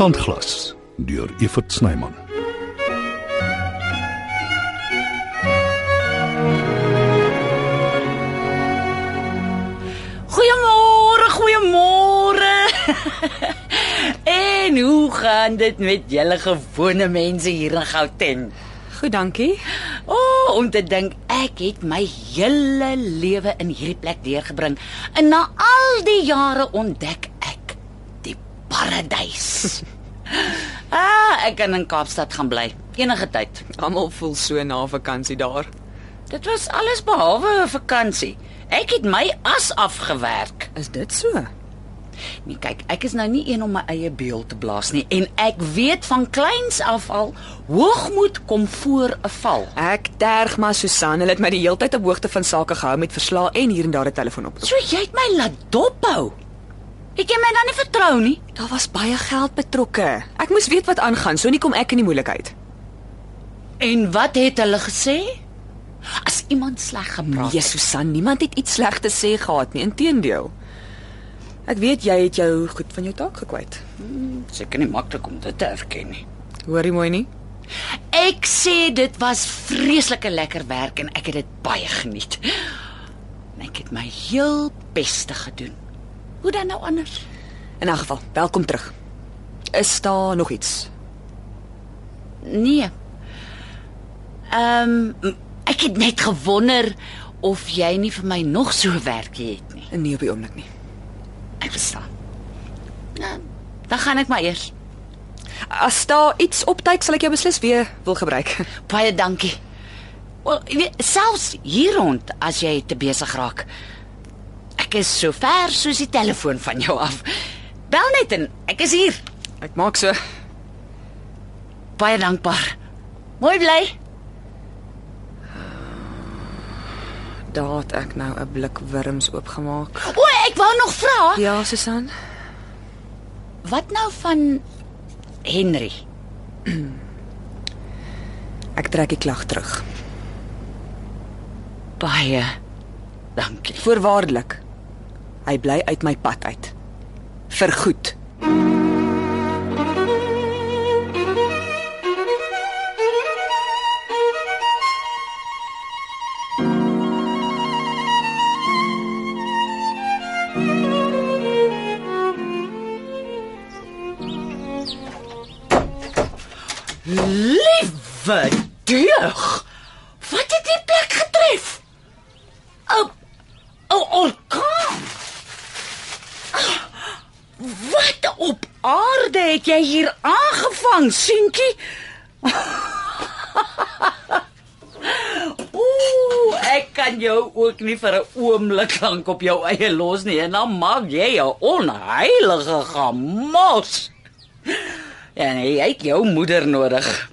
Sandglas deur Evert Snyman. Goeiemôre, goeiemôre. en hoe gaan dit met julle gewone mense hier in Gauteng? Goed, dankie. O, oh, om te dink ek het my hele lewe in hierdie plek deurgebring en na al die jare ontdek paradys. ah, ek kan in Kaapstad gaan bly enige tyd. Almal voel so na vakansie daar. Dit was alles behalwe 'n vakansie. Ek het my as afgewerk. Is dit so? Nee, kyk, ek is nou nie een om my eie beeld te blaas nie en ek weet van kleins af al hoogmoed kom voor 'n val. Ek terg maar Susan, hulle het my die hele tyd op hoogte van sake gehou met verslae en hier en daar 'n telefoon op. So jy het my laat dophou. Het jy my dan nie vertrou nie? Daar was baie geld betrokke. Ek moes weet wat aangaan, so nie kom ek in die moeilikheid. En wat het hulle gesê? As iemand sleg gepraat Nee, Susan, niemand het iets sleg te sê gehad nie, inteendeel. Ek weet jy het jou goed van jou taak gekwyt. het, seker nie maklik om dit te erken nie. Hoorie mooi nie? Ek sê dit was vreeslike lekker werk en ek het dit baie geniet. En ek het my heel beste gedoen. Hoe dan nou anders? In 'n geval, welkom terug. Is daar nog iets? Nee. Ehm um, ek het net gewonder of jy nie vir my nog so werkie het nie. Nee, op die oomblik nie. Ek verstaan. Nou, dan gaan ek maar eers. As daar iets opduik, sal ek jou beslis weer wil gebruik. Baie dankie. Wel, jy weet, selfs hier rond as jy te besig raak. Ek is so ver soos die telefoon van jou af. Bel net en ek is hier. Ek maak so. Baie dankbaar. Mooi bly. Daar het ek nou 'n blik wurms oopgemaak. O, ek wou nog vra. Ja, Susan. Wat nou van Henry? Ek trek die klag terug. Baie dankie. Voorwaardelik. Hy bly uit my pad uit. Vergoed. Liewe deug. Wat het die plek getref? O, o, orkaan. Wat op aarde het jy hier aangevang, Sinkie? Ooh, ek kan jou ook nie vir 'n oomblik lank op jou eie los nie en dan maak jy 'n onheilige gamos. Ja, nee, jy het jou moeder nodig.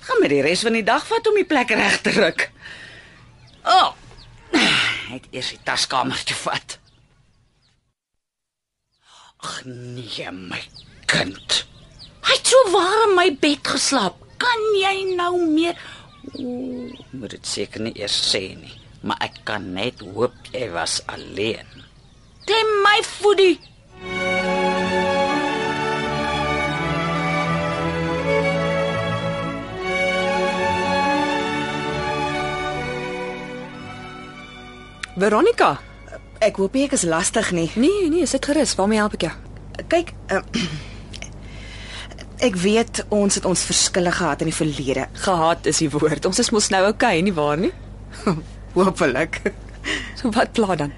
Gaan met die res van die dag vat om die plek reg te ruk. O. Oh, ek eers die taskamer te vat. Ag nee, my kind. Hy het so waar in my bed geslaap. Kan jy nou meer Ooh, moet dit seker nie eers sê nie, maar ek kan net hoop jy was alleen. Klim my voedie. Veronica. Ek hoop nie ek is lastig nie. Nee, nee, sit gerus. Waarmee help ek jou? Kyk, uh, ek weet ons het ons verskille gehad in die verlede. Gehaat is die woord. Ons is mos nou okay, nie waar nie? Hoopelik. So wat pla dan?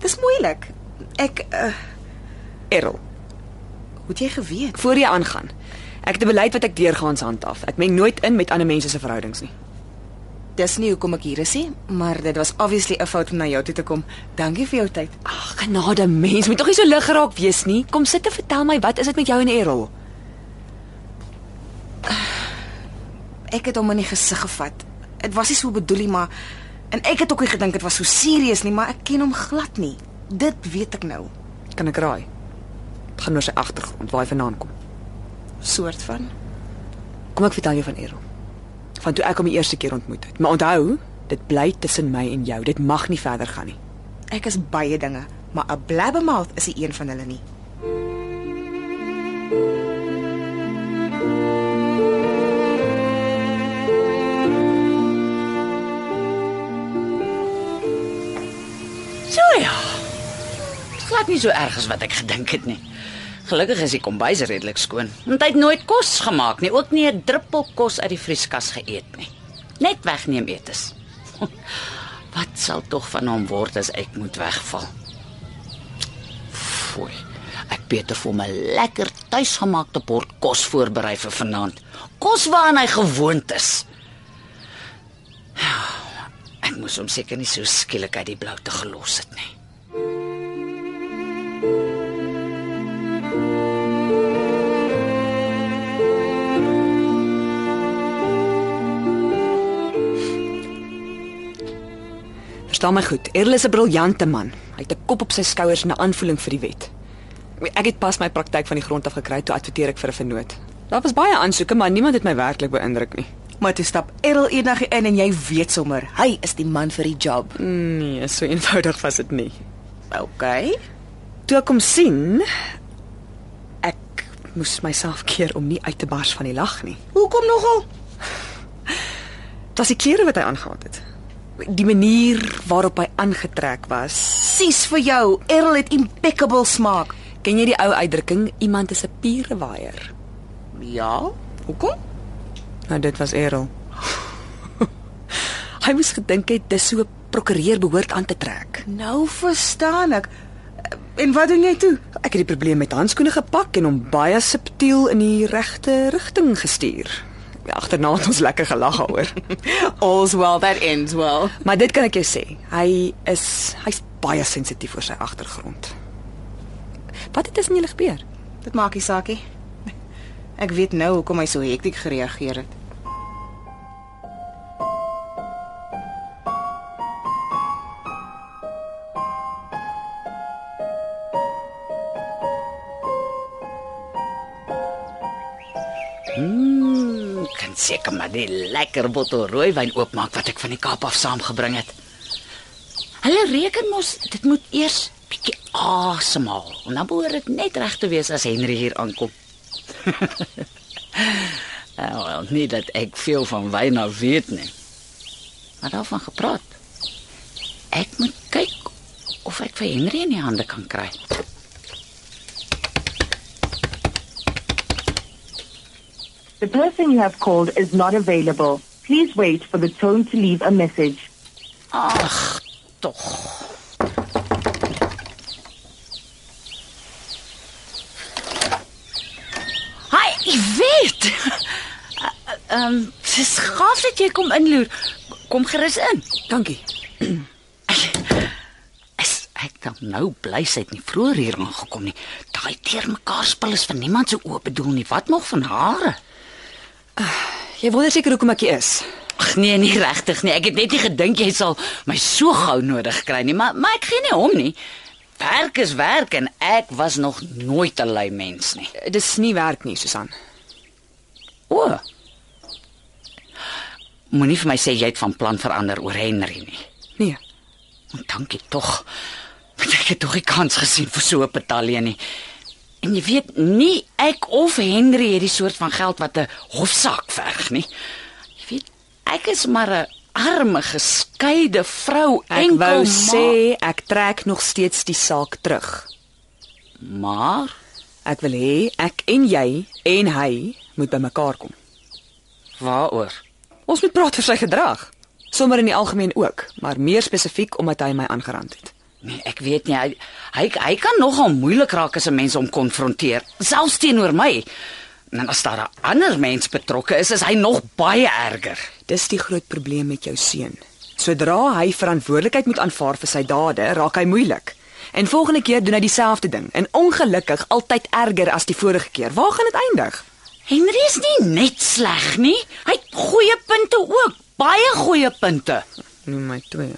Dis moeilik. Ek uh, Errol, hoe het jy geweet? voor jy aangaan. Ek het 'n beleid wat ek deurgaans handhaaf. Ek meng nooit in met ander mense se verhoudings nie. Dis nie hoekom ek hier is nie, maar dit was obviously 'n fout om na jou toe te kom. Dankie vir jou tyd. Ag, genade mens, moet tog nie so lig geraak wees nie. Kom sit en vertel my, wat is dit met jou en Errol? Ek het hom in die gesig gevat. Dit was nie so bedoel nie, maar en ek het ook nie gedink dit was so serieus nie, maar ek ken hom glad nie. Dit weet ek nou. Kan ek raai? Het gaan oor sy agtergrond, waar hy vandaan kom. Soort van. Kom ek vertel jou van Errol. Van toe ek hom die eerste keer ontmoet het. Maar onthou, dit bly tussen my en jou. Dit mag nie verder gaan nie. Ek is baie dinge, maar 'n blabbermouth is nie een van hulle nie. Glad nie so erg as wat ek gedink het nie. Gelukkig is die kombuis redelik skoon. Want hy het nooit kos gemaak nie, ook nie 'n druppel kos uit die vrieskas geëet nie. Net wegneem etes. Wat sal tog van hom word as ek moet wegval? Foei. Ek beter vir my lekker tuisgemaakte bord kos voorberei vir vanaand. Kos waaraan hy gewoond is. Ek moes hom seker nie so skielik uit die blou te gelos het nie. Verstaan my goed. Errol is 'n briljante man. Hy het 'n kop op sy skouers en 'n aanvoeling vir die wet. Ek het pas my praktyk van die grond af gekry toe adverteer ek vir 'n vernoot. Daar was baie aansoeke, maar niemand het my werklik beïndruk nie. Maar toe stap Errol eendag in en jy weet sommer, hy is die man vir die job. Nee, so eenvoudig was dit nie. OK. Toe ek hom sien, ek moes myself keer om nie uit te bars van die lag nie. Hoekom nogal? Dit was die klere wat hy aangetree het. Die manier waarop hy aangetrek was. Sis vir jou, Errol het impeccable smaak. Ken jy die ou uitdrukking iemand is 'n pierewaier? Ja. Hoekom? Nou dit was Errol. hy moes gedink het dis so 'n prokureur behoort aan te trek. Nou verstaan ek. En wat doen jy toe? Ek het die probleem met handskoene gepak en hom baie subtiel in die regte rigting gestuur. Agterna het ons lekker gelag daaroor. All's well that ends well. maar dit kan ek jou sê. Hy is hy's baie sensitief oor sy agtergrond. Wat het tussen julle gebeur? Dit maak nie saakie. Ek weet nou hoekom hy so hektiek gereageer het. Mm, kan seker maar die lekker bottel rooiwyn oopmaak wat ek van die Kaap af saamgebring het. Hulle reken mos dit moet eers bietjie asemhaal en dan behoort dit net reg te wees as Henry hier aankom. Ja, well, nie dat ek veel van wyn af weet nie. Maar daarvan gepraat. Ek moet kyk of ek vir Henry in die hande kan kry. The person you have called is not available. Please wait for the tone to leave a message. Ag, tog. Hi, ek weet. Ehm, um, dis gaaf dat jy kom inloer. Kom gerus in. Dankie. Is ek dan nou bly sy het nie vroeër hier aangekom nie. Daai teermekaar spul is vir niemand se oop bedoel nie. Wat nog van hare? Jy wonder seker hoekom ek hier is. Ag nee, nie regtig nie. Ek het net nie gedink jy sal my so gou nodig kry nie, maar maar ek gee nie om nie. Werk is werk en ek was nog nooit 'n lui mens nie. Dis nie werk nie, Susan. O. Moenie vir my sê jy het van plan verander oor Henry nie. Nee. Want dankie tog. Ek het tog nie kans gesien vir so 'n betalje nie. En jy weet nie ek of Henry het die soort van geld wat 'n hofsaak verg nie. Jy weet, ek is maar 'n arme geskeide vrou Ek enkel wou ma- sê ek trek nog steeds die saak terug. maar Ek wil hê ek en jy en hy moet bymekaar kom. waaroor? Ons moet praat oor sy gedrag. Sommer in die algemeen ook, maar meer spesifiek omdat hy my aangerand het. Nee, ek weet nie hy hy, hy kan nogal moeilik raak as 'n mens hom konfronteer, selfs teenoor my. En as daar 'n ander mens betrokke is, is hy nog baie erger. Dis die groot probleem met jou seun. Sodra hy verantwoordelikheid moet aanvaar vir sy dade, raak hy moeilik. En volgende keer doen hy dieselfde ding en ongelukkig altyd erger as die vorige keer. Waar gaan dit eindig? Henry is nie net sleg nie. Hy het goeie punte ook, baie goeie punte. Noem my twee.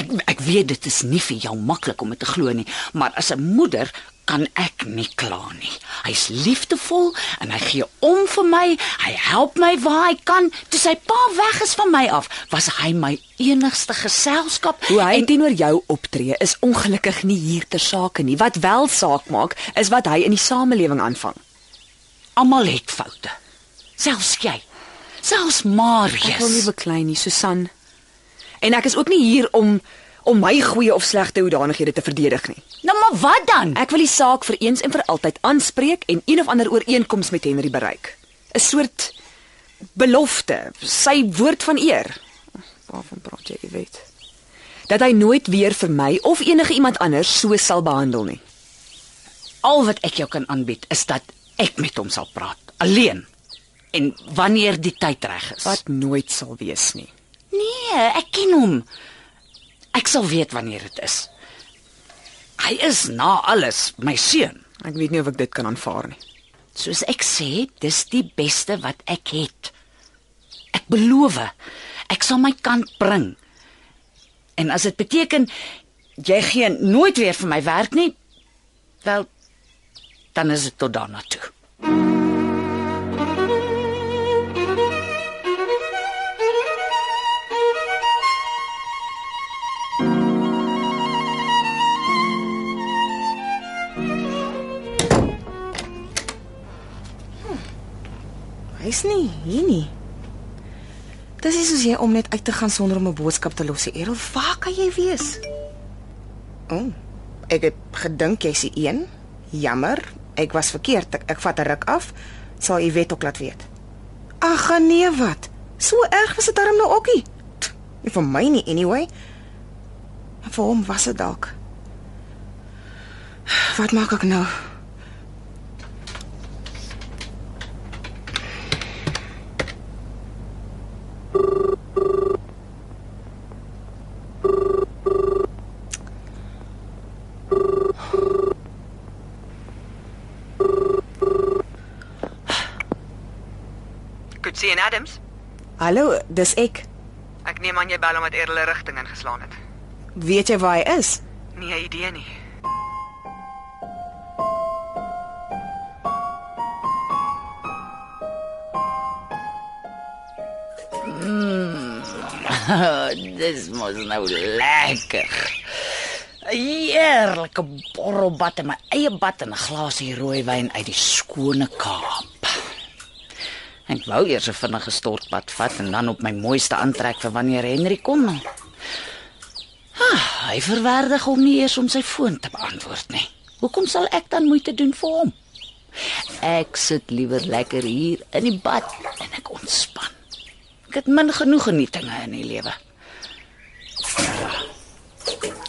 Ek ek weet dit is nie vir jou maklik om dit te glo nie, maar as 'n moeder kan ek nie kla nie. Hy's liefdevol en hy gee om vir my. Hy help my waar hy kan. Toe sy pa weg is van my af, was hy my enigste geselskap. Hoe hy en teenoor jou optree is ongelukkig nie hier ter sake nie. Wat wel saak maak, is wat hy in die samelewing aanvang. almal het foute. Selfs jy. Selfs Ek wil nie Marius. beklei nie, Susan. En ek is ook nie hier om om my goeie of slegte hoedanighede te verdedig nie. Nou maar wat dan? Ek wil die saak vir eens en vir altyd aanspreek en een of ander ooreenkoms met Henry bereik. 'n Soort belofte, sy woord van eer. Waarvan praat jy, weet? Dat hy nooit weer vir my of enige iemand anders so sal behandel nie. Al wat ek jou kan aanbied is dat ek met hom sal praat, alleen. En wanneer die tyd reg is. Wat nooit sal wees nie. Nee, ek ken hom. Ek sal weet wanneer dit is. Hy is na alles my seun. Ek weet nie of ek dit kan aanvaar nie. Soos ek sê, dis die beste wat ek het. Ek beloof, ek sal my kant bring. En as dit beteken jy gee nooit weer vir my werk nie, wel dan is dit tot daarna toe. Hy's nie hier nie. Dis nie soos jy om net uit te gaan sonder om 'n boodskap te los. Errol, waar kan jy wees? O, oh, ek het gedink jy's die een. Jammer, ek was verkeerd. Ek, ek vat 'n ruk af. Sal jy weet ook laat weet. Ag nee, wat? So erg was dit darm nou ookie. Nie vir my nie anyway. En vir hom was dit dalk. Wat maak ek nou? Coetzee en Adams. Hallo, dis ek. Ek neem aan jy bel omdat Erle rigting ingeslaan het. Weet jy waar hy is? Nie 'n idee nie. Dis mos nou lekker. Heerlike borrelbad in my eie bad en 'n glasie rooiwyn uit die skone Kaap. Ek wou eers 'n vinnige stortbad vat en dan op my mooiste aantrek vir wanneer Henry kom. Ah, hy verwerdig hom nie eers om sy foon te beantwoord nie. Hoekom sal ek dan moeite doen vir hom? Ek sit liewer lekker hier in die bad en ek ontspan. Ek het min genoeg genietinge in die lewe.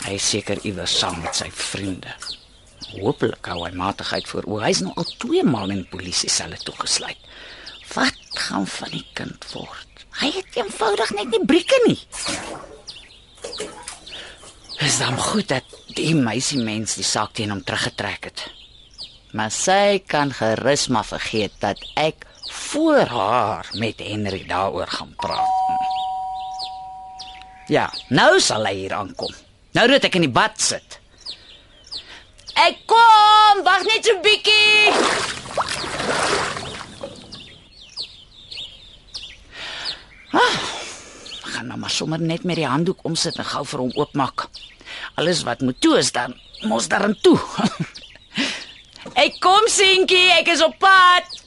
Hy is seker iewers saam met sy vriende. Hoopelik hou hy matigheid voor oë. Hy's nou al twee maal in polisie selle toegesluit. Wat gaan van die kind word? Hy het eenvoudig net nie brieke nie. Is dan goed dat die meisie mens die saak teen hom teruggetrek het. Maar sy kan gerus maar vergeet dat ek voor haar met Henry daaroor gaan praat. Ja, nou sal hy hier aankom. Nou dat ek in die bad sit. Ek kom, wag net so bietjie. Ah, gaan nou maar sommer net met die handdoek omsit en gou vir hom oopmaak. Alles wat moet toe is dan mos daarin toe. ek kom seentjie, ek is op pad.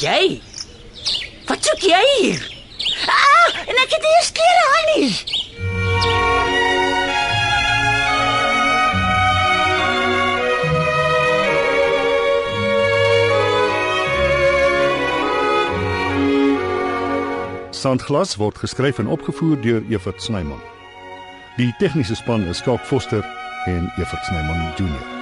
Jy? Wat soek jy hier? Ah, en ek het nie eens klere aan nie. Sandglas word geskryf en opgevoer deur Evert Snyman. Die tegniese span is Skalk Foster en Evert Snyman Junior.